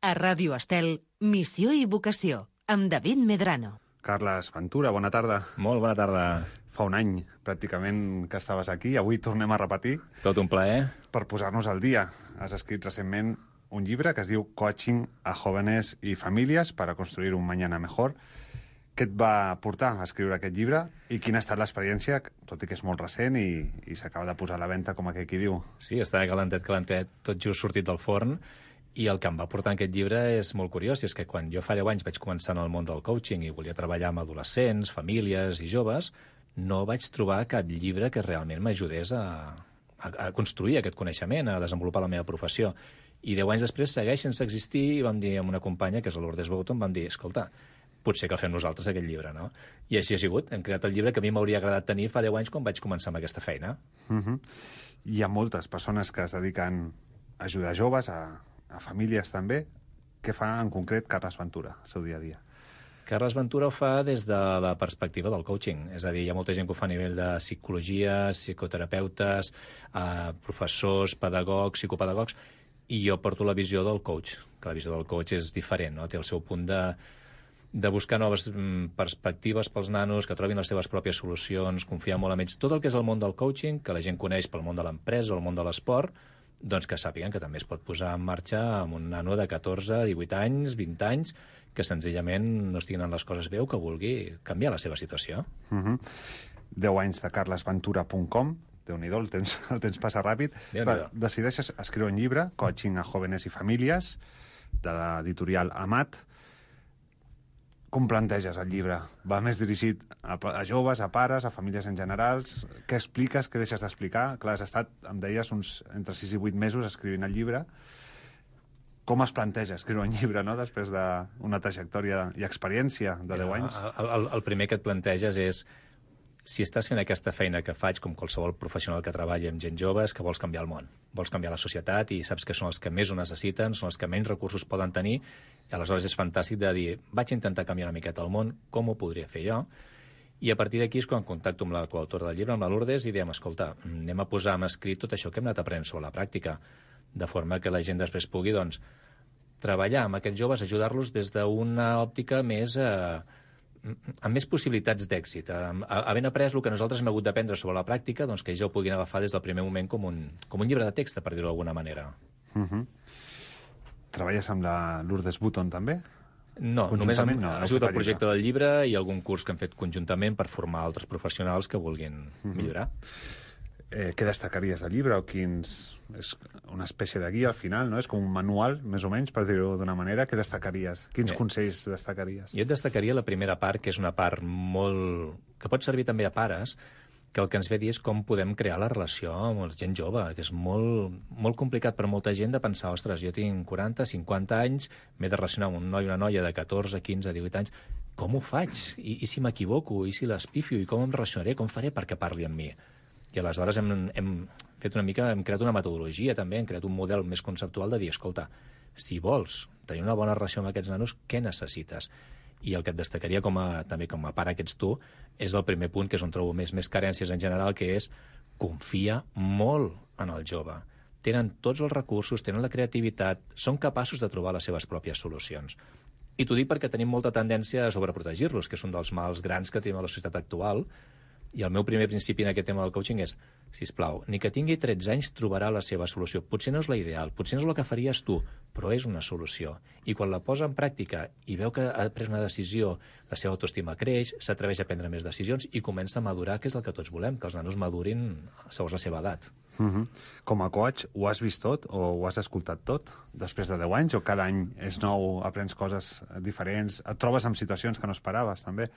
A Ràdio Estel, Missió i Vocació, amb David Medrano. Carles Ventura, bona tarda. Molt bona tarda. Fa un any, pràcticament, que estaves aquí. Avui tornem a repetir Tot un plaer. per posar-nos al dia. Has escrit recentment un llibre que es diu Coaching a jóvenes i famílies para construir un mañana mejor. Què et va portar a escriure aquest llibre i quina ha estat l'experiència, tot i que és molt recent i, i s'acaba de posar a la venda, com aquell qui diu? Sí, està calentet, calentet, tot just sortit del forn. I el que em va portar aquest llibre és molt curiós, i és que quan jo fa 10 anys vaig començar en el món del coaching i volia treballar amb adolescents, famílies i joves, no vaig trobar cap llibre que realment m'ajudés a, a, a construir aquest coneixement, a desenvolupar la meva professió. I 10 anys després segueix sense existir i vam dir amb una companya, que és la Lourdes Bouton, vam dir, escolta, potser que el fem nosaltres aquest llibre, no? I així ha sigut. Hem creat el llibre que a mi m'hauria agradat tenir fa 10 anys quan vaig començar amb aquesta feina. Uh -huh. Hi ha moltes persones que es dediquen a ajudar joves, a, a famílies també. Què fa en concret Carles Ventura, el seu dia a dia? Carles Ventura ho fa des de la perspectiva del coaching. És a dir, hi ha molta gent que ho fa a nivell de psicologia, psicoterapeutes, eh, professors, pedagogs, psicopedagogs, i jo porto la visió del coach, que la visió del coach és diferent, no? té el seu punt de, de buscar noves mm, perspectives pels nanos, que trobin les seves pròpies solucions, confiar molt en ells. Tot el que és el món del coaching, que la gent coneix pel món de l'empresa o el món de l'esport, doncs que sàpiguen que també es pot posar en marxa amb un nano de 14, 18 anys, 20 anys, que senzillament no estiguin en les coses bé o que vulgui canviar la seva situació. Uh -huh. 10 anys de carlesventura.com déu nhi el temps, el temps passa ràpid. Però decideixes escriure un llibre, Coaching a jóvenes i famílies, de l'editorial Amat. Com planteges el llibre? Va més dirigit a, a joves, a pares, a famílies en generals? Què expliques, què deixes d'explicar? Clar, has estat, em deies, uns entre 6 i 8 mesos escrivint el llibre. Com es planteja escriure un llibre, no?, després d'una trajectòria i experiència de 10 anys? El, el, el primer que et planteges és si estàs fent aquesta feina que faig com qualsevol professional que treballi amb gent jove és que vols canviar el món, vols canviar la societat i saps que són els que més ho necessiten, són els que menys recursos poden tenir i aleshores és fantàstic de dir vaig intentar canviar una miqueta el món, com ho podria fer jo? I a partir d'aquí és quan contacto amb la coautora del llibre, amb la Lourdes, i diem, escolta, anem a posar en escrit tot això que hem anat aprenent sobre la pràctica, de forma que la gent després pugui, doncs, treballar amb aquests joves, ajudar-los des d'una òptica més... Eh, amb més possibilitats d'èxit. Havent après el que nosaltres hem hagut d'aprendre sobre la pràctica, doncs que ells ja ho puguin agafar des del primer moment com un, com un llibre de text, per dir-ho d'alguna manera. Uh -huh. Treballes amb la Lourdes Button, també? No, només amb, no, fet el projecte del llibre i algun curs que hem fet conjuntament per formar altres professionals que vulguin millorar. Eh, què destacaries del llibre o quins... És una espècie de guia al final, no? És com un manual, més o menys, per dir-ho d'una manera. Què destacaries? Quins Bé. consells destacaries? Jo et destacaria la primera part, que és una part molt... que pot servir també a pares, que el que ens ve a dir és com podem crear la relació amb la gent jove, que és molt, molt complicat per molta gent de pensar, ostres, jo tinc 40, 50 anys, m'he de relacionar amb un noi o una noia de 14, 15, 18 anys, com ho faig? I, i si m'equivoco? I si l'espifio? I com em relacionaré? Com faré perquè parli amb mi? Aleshores hem, hem fet una mica, hem creat una metodologia també, hem creat un model més conceptual de dir, escolta, si vols tenir una bona relació amb aquests nanos, què necessites? I el que et destacaria com a, també com a pare que ets tu és el primer punt, que és on trobo més, més carències en general, que és confia molt en el jove. Tenen tots els recursos, tenen la creativitat, són capaços de trobar les seves pròpies solucions. I t'ho dic perquè tenim molta tendència a sobreprotegir-los, que és un dels mals grans que tenim a la societat actual, i el meu primer principi en aquest tema del coaching és, si plau, ni que tingui 13 anys trobarà la seva solució. Potser no és la ideal, potser no és el que faries tu, però és una solució. I quan la posa en pràctica i veu que ha pres una decisió, la seva autoestima creix, s'atreveix a prendre més decisions i comença a madurar, que és el que tots volem, que els nanos madurin segons la seva edat. Uh -huh. Com a coach, ho has vist tot o ho has escoltat tot després de 10 anys? O cada any és nou, aprens coses diferents, et trobes en situacions que no esperaves, també?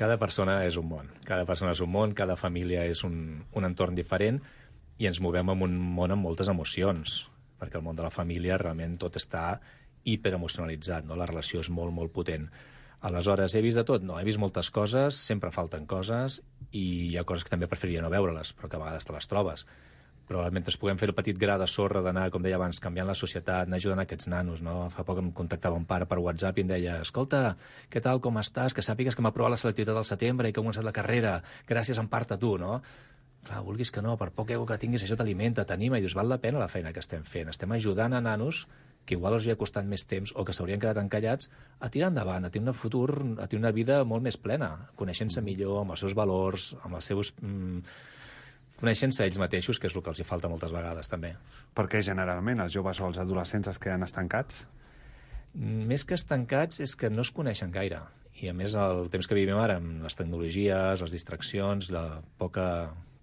Cada persona és un món. Cada persona és un món, cada família és un, un entorn diferent i ens movem en un món amb moltes emocions, perquè el món de la família realment tot està hiperemocionalitzat, no? la relació és molt, molt potent. Aleshores, he vist de tot? No, he vist moltes coses, sempre falten coses, i hi ha coses que també preferiria no veure-les, però que a vegades te les trobes. Però mentre puguem fer el petit gra de sorra d'anar, com deia abans, canviant la societat, anar ajudant aquests nanos, no? Fa poc em contactava un pare per WhatsApp i em deia escolta, què tal, com estàs? Que sàpigues que m'ha aprovat la selectivitat del setembre i que he començat la carrera. Gràcies en part a tu, no? Clar, vulguis que no, per poc ego que tinguis, això t'alimenta, t'anima, i dius, val la pena la feina que estem fent. Estem ajudant a nanos que igual els hi ha costat més temps o que s'haurien quedat encallats, a tirar endavant, a tenir un futur, a tenir una vida molt més plena, coneixent-se millor, amb els seus valors, amb els seus... Mm, coneixent-se ells mateixos, que és el que els hi falta moltes vegades, també. Perquè generalment els joves o els adolescents es queden estancats? Més que estancats és que no es coneixen gaire. I a més el temps que vivim ara amb les tecnologies, les distraccions, la poca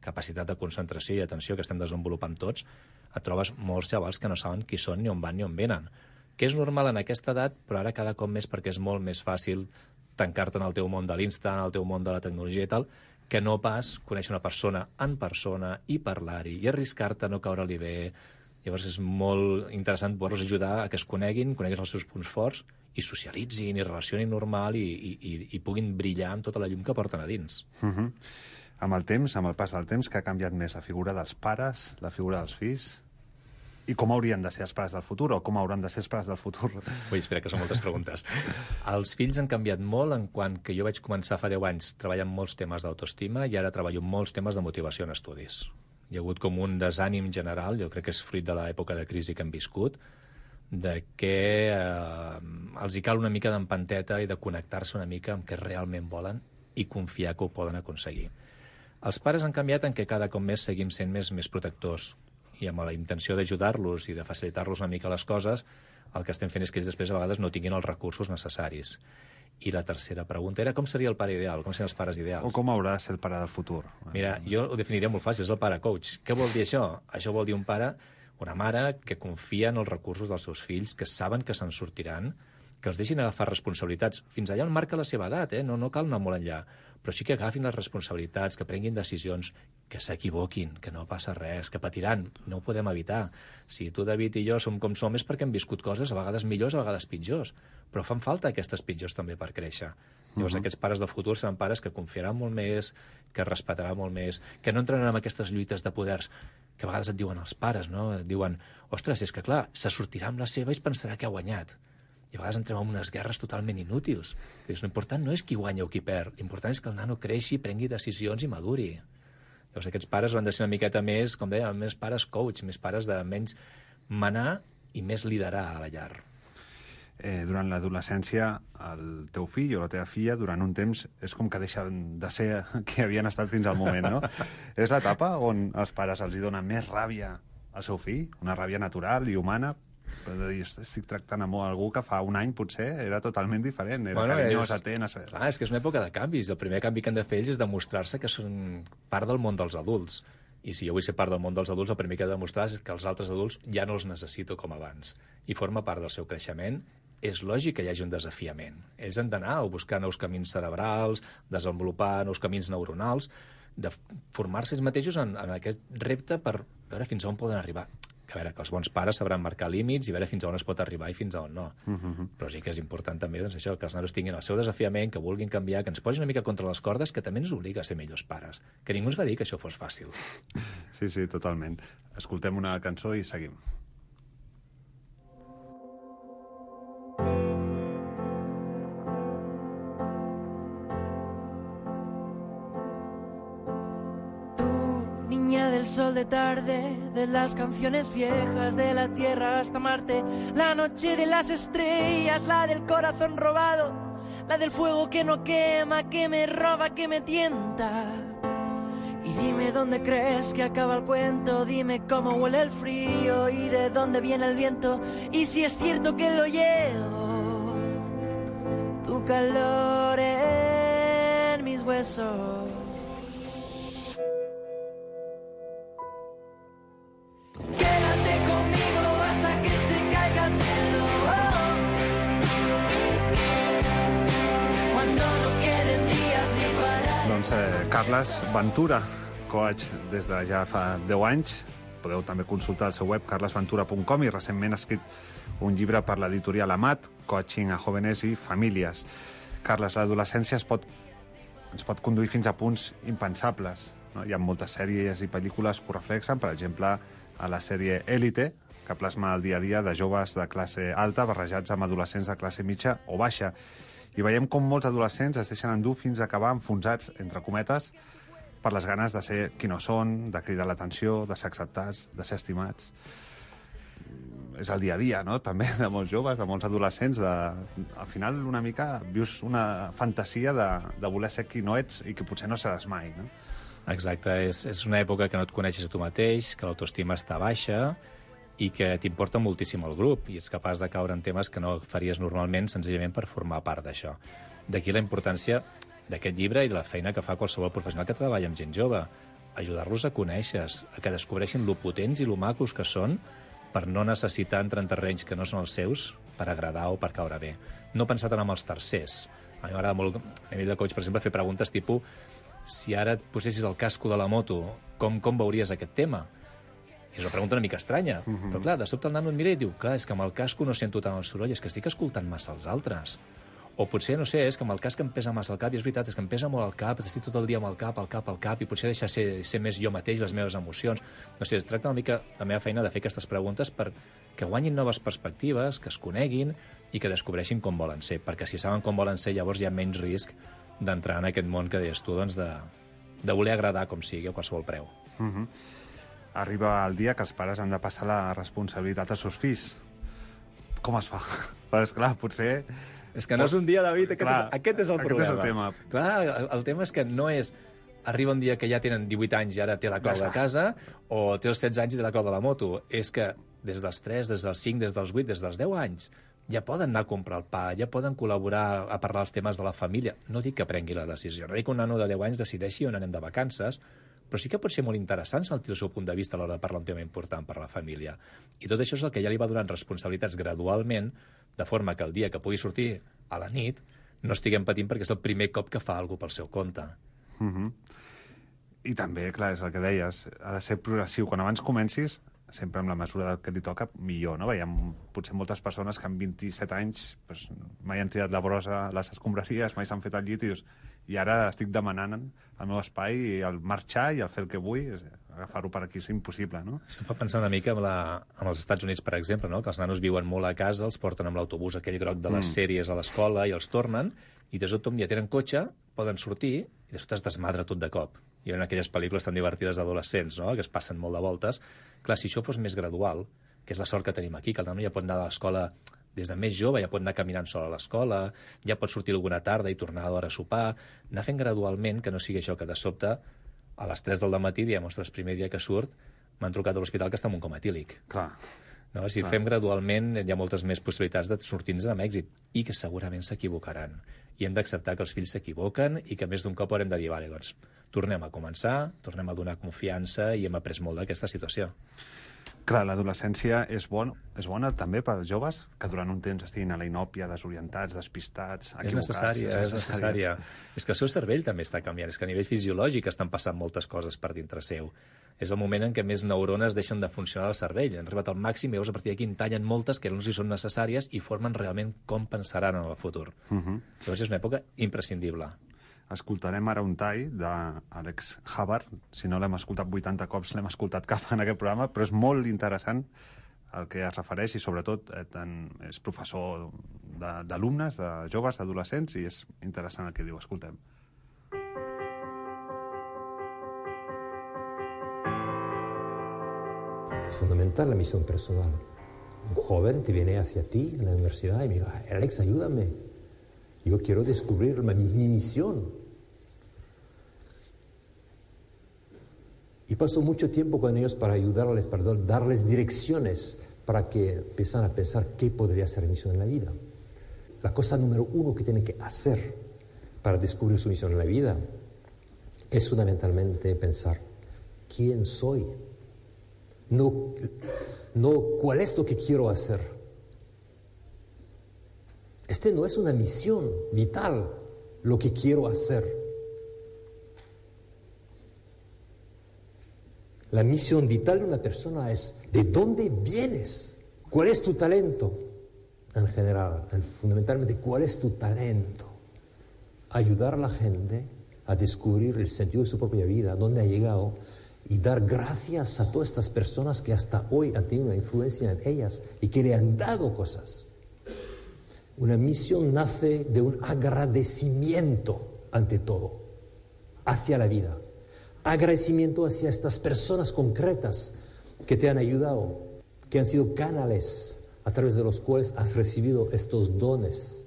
capacitat de concentració i atenció que estem desenvolupant tots, et trobes molts xavals que no saben qui són, ni on van, ni on venen. Que és normal en aquesta edat, però ara cada cop més perquè és molt més fàcil tancar-te en el teu món de l'instant, en el teu món de la tecnologia i tal, que no pas conèixer una persona en persona i parlar-hi i arriscar-te a no caure-li bé. Llavors és molt interessant poder-los ajudar a que es coneguin, coneguin els seus punts forts i socialitzin i relacionin normal i, i, i, i puguin brillar amb tota la llum que porten a dins. Uh -huh. Amb el temps, amb el pas del temps, que ha canviat més la figura dels pares, la figura dels fills? I com haurien de ser els pares del futur o com hauran de ser els pares del futur? Ui, espera, que són moltes preguntes. Els fills han canviat molt en quant que jo vaig començar fa 10 anys treballant molts temes d'autoestima i ara treballo molts temes de motivació en estudis. Hi ha hagut com un desànim general, jo crec que és fruit de l'època de crisi que hem viscut, de que eh, els hi cal una mica d'empanteta i de connectar-se una mica amb què realment volen i confiar que ho poden aconseguir. Els pares han canviat en què cada cop més seguim sent més, més protectors i amb la intenció d'ajudar-los i de facilitar-los una mica les coses, el que estem fent és que ells després a vegades no tinguin els recursos necessaris. I la tercera pregunta era com seria el pare ideal, com serien els pares ideals? O com haurà de ser el pare del futur? Mira, jo ho definiria molt fàcil, és el pare coach. Què vol dir això? Això vol dir un pare una mare que confia en els recursos dels seus fills, que saben que se'n sortiran, que els deixin agafar responsabilitats. Fins allà on marca la seva edat, eh? no, no cal anar molt enllà. Però sí que agafin les responsabilitats, que prenguin decisions, que s'equivoquin, que no passa res, que patiran, no ho podem evitar. Si tu, David, i jo som com som és perquè hem viscut coses a vegades millors, a vegades pitjors. Però fan falta aquestes pitjors també per créixer. Llavors, uh -huh. aquests pares del futur seran pares que confiaran molt més, que respectaran molt més, que no entraran en aquestes lluites de poders que a vegades et diuen els pares, no? Et diuen, ostres, és que clar, se sortirà amb la seva i es pensarà que ha guanyat. I a vegades entrem en unes guerres totalment inútils. Dius, l'important no és qui guanya o qui perd, l'important és que el nano creixi, prengui decisions i maduri. Llavors aquests pares han de ser una miqueta més, com deia, més pares coach, més pares de menys manar i més liderar a la llar eh, durant l'adolescència el teu fill o la teva filla durant un temps és com que deixa de ser qui havien estat fins al moment, no? és l'etapa on els pares els hi donen més ràbia al seu fill, una ràbia natural i humana, però de dir, estic tractant amb algú que fa un any potser era totalment diferent, era bueno, carinyós, és... atent... A... Clar, és que és una època de canvis. El primer canvi que han de fer ells és demostrar-se que són part del món dels adults. I si jo vull ser part del món dels adults, el primer que he de demostrar és que els altres adults ja no els necessito com abans. I forma part del seu creixement és lògic que hi hagi un desafiament. Ells han d'anar a buscar nous camins cerebrals, desenvolupar nous camins neuronals, de formar-se ells mateixos en, en aquest repte per veure fins on poden arribar. Que a veure, que els bons pares sabran marcar límits i veure fins a on es pot arribar i fins a on no. Uh mhm. -huh. Però sí que és important també doncs, això, que els nanos tinguin el seu desafiament, que vulguin canviar, que ens posin una mica contra les cordes, que també ens obliga a ser millors pares. Que ningú ens va dir que això fos fàcil. Sí, sí, totalment. Escoltem una cançó i seguim. Sol de tarde, de las canciones viejas de la tierra hasta Marte, la noche de las estrellas, la del corazón robado, la del fuego que no quema, que me roba, que me tienta. Y dime dónde crees que acaba el cuento, dime cómo huele el frío y de dónde viene el viento, y si es cierto que lo llevo, tu calor en mis huesos. Doncs eh, Carles Ventura, coach des de ja fa 10 anys. Podeu també consultar el seu web carlesventura.com i recentment ha escrit un llibre per l'editorial Amat, Coaching a Jóvenes i Famílies. Carles, l'adolescència es pot, ens pot conduir fins a punts impensables. No? Hi ha moltes sèries i pel·lícules que ho reflexen, per exemple, a la sèrie Élite, que plasma el dia a dia de joves de classe alta barrejats amb adolescents de classe mitja o baixa i veiem com molts adolescents es deixen endur fins a acabar enfonsats, entre cometes, per les ganes de ser qui no són, de cridar l'atenció, de ser acceptats, de ser estimats. és el dia a dia, no?, també, de molts joves, de molts adolescents, de... al final una mica vius una fantasia de, de voler ser qui no ets i que potser no seràs mai, no? Exacte, és, és una època que no et coneixes a tu mateix, que l'autoestima està baixa i que t'importa moltíssim el grup i ets capaç de caure en temes que no faries normalment senzillament per formar part d'això. D'aquí la importància d'aquest llibre i de la feina que fa qualsevol professional que treballa amb gent jove. Ajudar-los a conèixer, a que descobreixin lo potents i lo macos que són per no necessitar entrar en terrenys que no són els seus per agradar o per caure bé. No pensar tant en els tercers. A mi m'agrada molt, a nivell de coach, per exemple, fer preguntes tipus si ara et posessis el casco de la moto, com, com veuries aquest tema? És una pregunta una mica estranya, uh -huh. però clar, de sobte el nano et mira i diu clar, és que amb el casco no sento tant el soroll, és que estic escoltant massa els altres. O potser, no sé, és que amb el casc em pesa massa el cap, i és veritat, és que em pesa molt el cap, estic tot el dia amb el cap, el cap, el cap, i potser deixar ser, ser més jo mateix, les meves emocions. No sé, es tracta una mica, la meva feina, de fer aquestes preguntes per que guanyin noves perspectives, que es coneguin i que descobreixin com volen ser, perquè si saben com volen ser, llavors hi ha menys risc d'entrar en aquest món que deies tu, doncs de, de voler agradar com sigui a qualsevol preu. Uh -huh. Arriba el dia que els pares han de passar la responsabilitat als seus fills. Com es fa? Però, esclar, potser... És que no és un dia, David, aquest, Clar, és, aquest és el aquest problema. és el tema. Clar, el, el tema és que no és arriba un dia que ja tenen 18 anys i ara té la clau Ja de casa, o té els 16 anys i té la clau de la moto. És que des dels 3, des dels 5, des dels 8, des dels 10 anys, ja poden anar a comprar el pa, ja poden col·laborar a parlar els temes de la família. No dic que prengui la decisió, no dic que un nano de 10 anys decideixi on anem de vacances, però sí que pot ser molt interessant sentir el seu punt de vista a l'hora de parlar un tema important per a la família. I tot això és el que ja li va donant responsabilitats gradualment, de forma que el dia que pugui sortir a la nit no estiguem patint perquè és el primer cop que fa alguna pel seu compte. Uh -huh. I també, clar, és el que deies, ha de ser progressiu. Quan abans comencis, sempre amb la mesura del que li toca, millor, no? Veiem potser moltes persones que amb 27 anys pues, mai han tirat la brossa a les escombraries, mai s'han fet el llit i dius, i ara estic demanant el meu espai i el marxar i el fer el que vull, agafar-ho per aquí és impossible, no? Això em fa pensar una mica en, la, en els Estats Units, per exemple, no? que els nanos viuen molt a casa, els porten amb l'autobús aquell groc de les Mm. sèries a l'escola i els tornen, i de sobte un dia tenen cotxe, poden sortir, i de sobte es desmadra tot de cop. Hi ha aquelles pel·lícules tan divertides d'adolescents, no? que es passen molt de voltes. Clar, si això fos més gradual, que és la sort que tenim aquí, que el nano ja pot anar a l'escola des de més jove, ja pot anar caminant sol a l'escola, ja pot sortir alguna tarda i tornar a l'hora a sopar, anar fent gradualment, que no sigui això que de sobte a les 3 del matí diem, ostres, primer dia que surt, m'han trucat a l'hospital que està en un coma etílic. Clar. No? Si Clar. fem gradualment, hi ha moltes més possibilitats de sortir-nos amb èxit i que segurament s'equivocaran. I hem d'acceptar que els fills s'equivoquen i que més d'un cop haurem de dir, vale, doncs, tornem a començar, tornem a donar confiança i hem après molt d'aquesta situació. Clar, l'adolescència és, bon, és bona també per als joves que durant un temps estiguin a la inòpia, desorientats, despistats, És equivocats. necessària, és necessària. És que el seu cervell també està canviant, és que a nivell fisiològic estan passant moltes coses per dintre seu. És el moment en què més neurones deixen de funcionar al cervell. Han arribat al màxim i llavors a partir d'aquí en tallen moltes que no hi són necessàries i formen realment com pensaran en el futur. Uh -huh. Llavors és una època imprescindible. Escoltarem ara un tall d'Àlex Havard. Si no l'hem escoltat 80 cops, l'hem escoltat cap en aquest programa, però és molt interessant el que es refereix i sobretot eh, tant és professor d'alumnes, de, de joves, d'adolescents i és interessant el que diu. Escoltem. Es fundamental la misión personal. Un joven te viene hacia ti en la universidad y me dice, Alex, ayúdame. Yo quiero descubrir mi, mi misión. Y paso mucho tiempo con ellos para ayudarles, para darles direcciones para que empiezan a pensar qué podría ser mi misión en la vida. La cosa número uno que tienen que hacer para descubrir su misión en la vida es fundamentalmente pensar quién soy, no, no cuál es lo que quiero hacer. Este no es una misión vital, lo que quiero hacer. La misión vital de una persona es de dónde vienes, cuál es tu talento en general, en- fundamentalmente cuál es tu talento. Ayudar a la gente a descubrir el sentido de su propia vida, dónde ha llegado y dar gracias a todas estas personas que hasta hoy han tenido una influencia en ellas y que le han dado cosas. Una misión nace de un agradecimiento ante todo, hacia la vida. Agradecimiento hacia estas personas concretas que te han ayudado, que han sido canales a través de los cuales has recibido estos dones,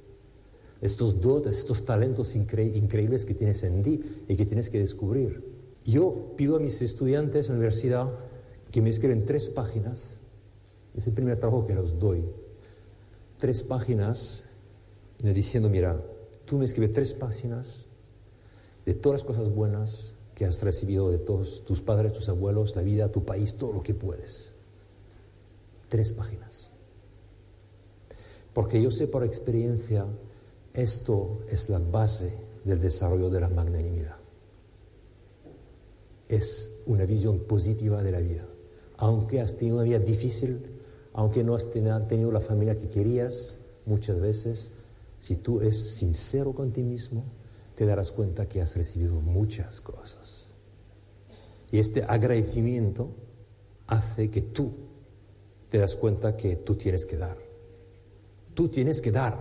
estos dotes, estos talentos incre- increíbles que tienes en ti y que tienes que descubrir. Yo pido a mis estudiantes en la universidad que me escriben tres páginas, es el primer trabajo que los doy, tres páginas diciendo, mira, tú me escribes tres páginas de todas las cosas buenas que has recibido de todos tus padres, tus abuelos, la vida, tu país, todo lo que puedes. Tres páginas. Porque yo sé por experiencia, esto es la base del desarrollo de la magnanimidad. Es una visión positiva de la vida. Aunque has tenido una vida difícil, aunque no has teni- tenido la familia que querías, muchas veces, si tú eres sincero con ti mismo, te darás cuenta que has recibido muchas cosas. Y este agradecimiento hace que tú te das cuenta que tú tienes que dar. Tú tienes que dar.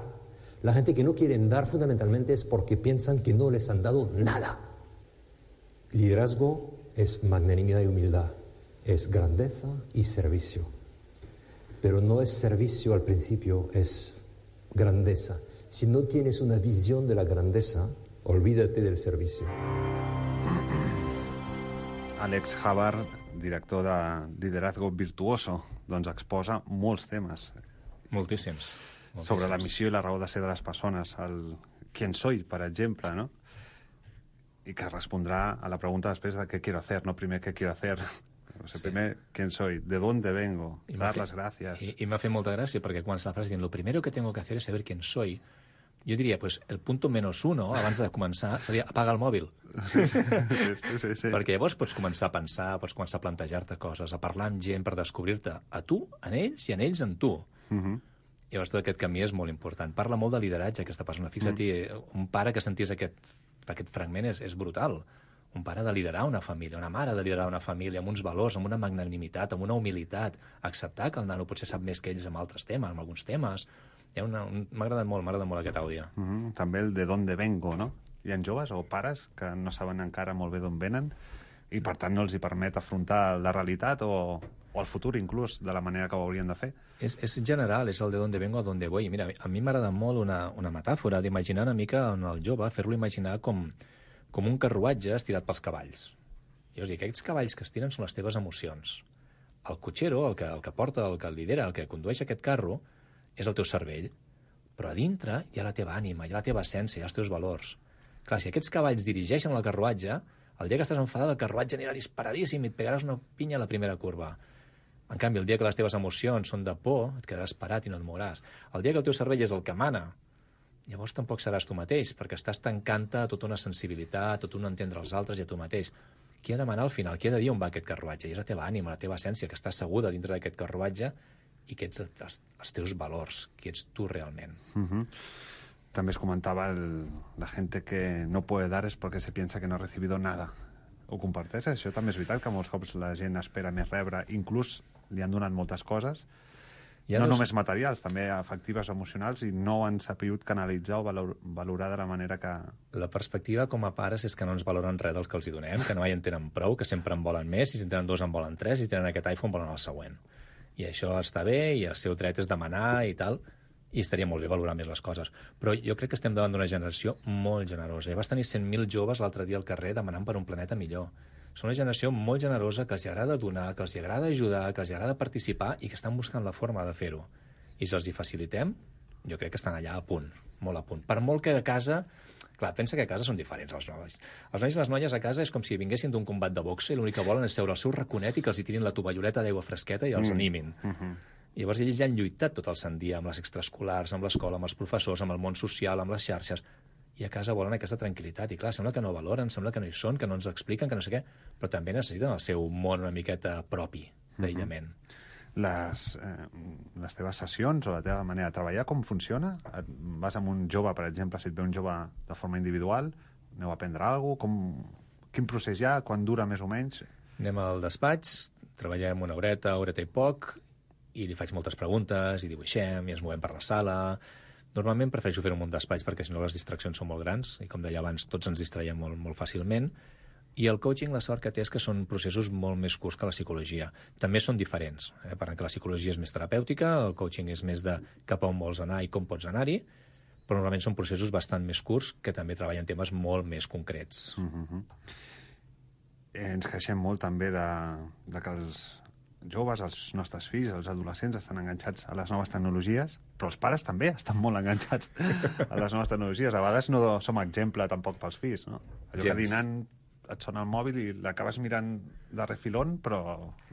La gente que no quieren dar fundamentalmente es porque piensan que no les han dado nada. Liderazgo es magnanimidad y humildad, es grandeza y servicio. Pero no es servicio al principio, es grandeza. Si no tienes una visión de la grandeza, olvídate del servicio. Àlex Havard, director de Liderazgo Virtuoso, doncs exposa molts temes Moltíssims. moltíssims. sobre la missió i la raó de ser de les persones, el quién soy, per exemple, no? I que respondrà a la pregunta després de què quiero hacer, no primer què quiero hacer. O sigui, Sí. primer, quién soy, de dónde vengo, I m'ha dar fet- las gracias. Y, y me hace mucha gracia porque cuando la frase dient lo primero que tengo que hacer es saber quién soy, jo diria, pues, el punto menos uno, abans de començar, seria apagar el mòbil. Sí, sí, sí, sí, sí. Perquè llavors pots començar a pensar, pots començar a plantejar-te coses, a parlar amb gent per descobrir-te a tu, en ells, i en ells en tu. Mhm. Llavors tot aquest camí és molt important. Parla molt de lideratge, aquesta persona. Fixa't-hi, un pare que sentís aquest, aquest fragment és, és brutal. Un pare de liderar una família, una mare de liderar una família amb uns valors, amb una magnanimitat, amb una humilitat, acceptar que el nano potser sap més que ells amb altres temes, amb alguns temes. Hi ha una, un... M'ha agradat molt, m'ha agradat molt aquest àudio. Mhm. També el de dónde vengo, no? Hi ha joves o pares que no saben encara molt bé d'on venen i per tant no els hi permet afrontar la realitat o, o el futur inclús de la manera que ho haurien de fer. És, és general, és el de dónde vengo a dónde voy. Mira, a mi m'agrada molt una, una metàfora d'imaginar una mica en el jove, fer-lo imaginar com, com un carruatge estirat pels cavalls. I us dic, aquests cavalls que estiren són les teves emocions. El cotxero, el que, el que porta, el que lidera, el que condueix aquest carro, és el teu cervell. Però a dintre hi ha la teva ànima, hi ha la teva essència, hi ha els teus valors. Clar, si aquests cavalls dirigeixen el carruatge, el dia que estàs enfadat, el carruatge anirà disparadíssim i et pegaràs una pinya a la primera curva. En canvi, el dia que les teves emocions són de por, et quedaràs parat i no et mouràs. El dia que el teu cervell és el que mana, llavors tampoc seràs tu mateix, perquè estàs tancant-te a tota una sensibilitat, a tot un entendre els altres i a tu mateix. Qui ha de manar al final? Qui ha de dir on va aquest carruatge? I és la teva ànima, la teva essència, que està asseguda dintre d'aquest carruatge i que ets els, els teus valors, qui ets tu realment. Mhm. També es comentava el, la gente que no puede dar es porque se piensa que no ha recibido nada. Ho comparteix? Això també és veritat, que molts cops la gent espera més rebre, inclús li han donat moltes coses, no dos- només materials, també afectives, emocionals, i no han sabut canalitzar o valor, valorar de la manera que... La perspectiva com a pares és que no ens valoren res del que els hi donem, que no mai en tenen prou, que sempre en volen més, i si en tenen dos en volen tres, i si tenen aquest iPhone volen el següent. I això està bé, i el seu dret és demanar i tal, i estaria molt bé valorar més les coses. Però jo crec que estem davant d'una generació molt generosa. I vas tenir 100.000 joves l'altre dia al carrer demanant per un planeta millor. Són una generació molt generosa que els agrada donar, que els agrada ajudar, que els agrada participar i que estan buscant la forma de fer-ho. I si els hi facilitem, jo crec que estan allà a punt, molt a punt. Per molt que a casa... Clar, pensa que a casa són diferents els nois. Els nois i les noies a casa és com si vinguessin d'un combat de boxe i l'únic que volen és seure al seu raconet i que els hi tirin la tovalloleta d'aigua fresqueta i els animin. Uh -huh. I llavors ells ja han lluitat tot el sant dia amb les extraescolars, amb l'escola, amb els professors, amb el món social, amb les xarxes, i a casa volen aquesta tranquil·litat. I clar, sembla que no valoren, sembla que no hi són, que no ens expliquen, que no sé què, però també necessiten el seu món una miqueta propi d'aïllament. Les, eh, les teves sessions o la teva manera de treballar, com funciona? Et vas amb un jove, per exemple, si et ve un jove de forma individual, aneu a aprendre alguna cosa? Com, quin procés hi ha? Quan dura més o menys? Anem al despatx, treballem una horeta, horeta i poc, i li faig moltes preguntes, i dibuixem, i ens movem per la sala... Normalment prefereixo en un despatx perquè si no les distraccions són molt grans i com deia abans tots ens distraiem molt, molt fàcilment I el coaching, la sort que té és que són processos molt més curts que la psicologia. També són diferents, eh? per que la psicologia és més terapèutica, el coaching és més de cap a on vols anar i com pots anar-hi, però normalment són processos bastant més curts que també treballen temes molt més concrets. Mm -hmm. eh, ens queixem molt també de, de que els joves, els nostres fills, els adolescents estan enganxats a les noves tecnologies, però els pares també estan molt enganxats a les noves tecnologies. A vegades no som exemple tampoc pels fills, no? Allò Gens. que dinant et sona el mòbil i l'acabes mirant de refilón, però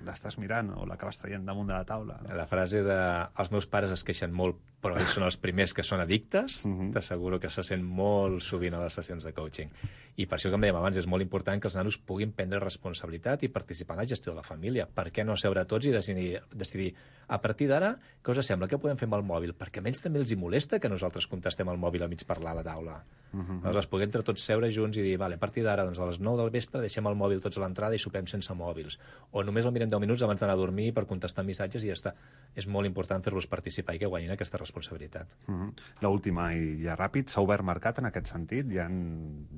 l'estàs mirant o l'acabes traient damunt de la taula. No? La frase de els meus pares es queixen molt, però ells són els primers que són addictes, uh -huh. t'asseguro que se sent molt sovint a les sessions de coaching. I per això, com dèiem abans, és molt important que els nanos puguin prendre responsabilitat i participar en la gestió de la família. Per què no seure tots i decidir, decidir a partir d'ara, què us sembla? Què podem fer amb el mòbil? Perquè a ells també els hi molesta que nosaltres contestem al mòbil a mig parlar a la taula. Uh -huh. Aleshores, podem entre tots seure junts i dir, vale, a partir d'ara, doncs a les 9 del vespre deixem el mòbil tots a l'entrada i sopem sense mòbils. O només el mirem 10 minuts abans d'anar a dormir per contestar missatges i ja està. És molt important fer-los participar i que guanyin aquesta responsabilitat. Uh -huh. L'última, i ja ràpid, s'ha obert mercat en aquest sentit. Hi ha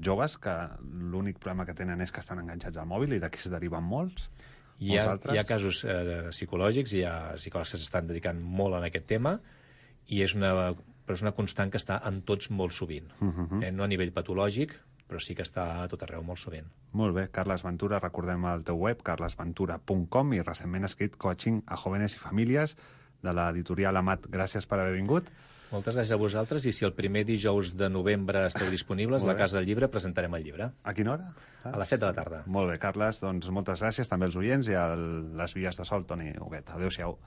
joves que l'únic problema que tenen és que estan enganxats al mòbil i d'aquí se deriven molts. Hi ha, hi ha casos eh, psicològics, hi ha psicòlegs que s'estan dedicant molt en aquest tema i és una, però és una constant que està en tots molt sovint. Uh -huh. eh, no a nivell patològic, però sí que està a tot arreu molt sovint. Molt bé, Carles Ventura, recordem el teu web, carlesventura.com, i recentment escrit Coaching a jóvenes i famílies, de l'editorial Amat. Gràcies per haver vingut. Moltes gràcies a vosaltres i si el primer dijous de novembre esteu disponibles, a la Casa del Llibre presentarem el llibre. A quina hora? A les 7 de la tarda. Molt bé, Carles, doncs moltes gràcies també als oients i a les vies de sol, Toni Huguet. Adéu-siau.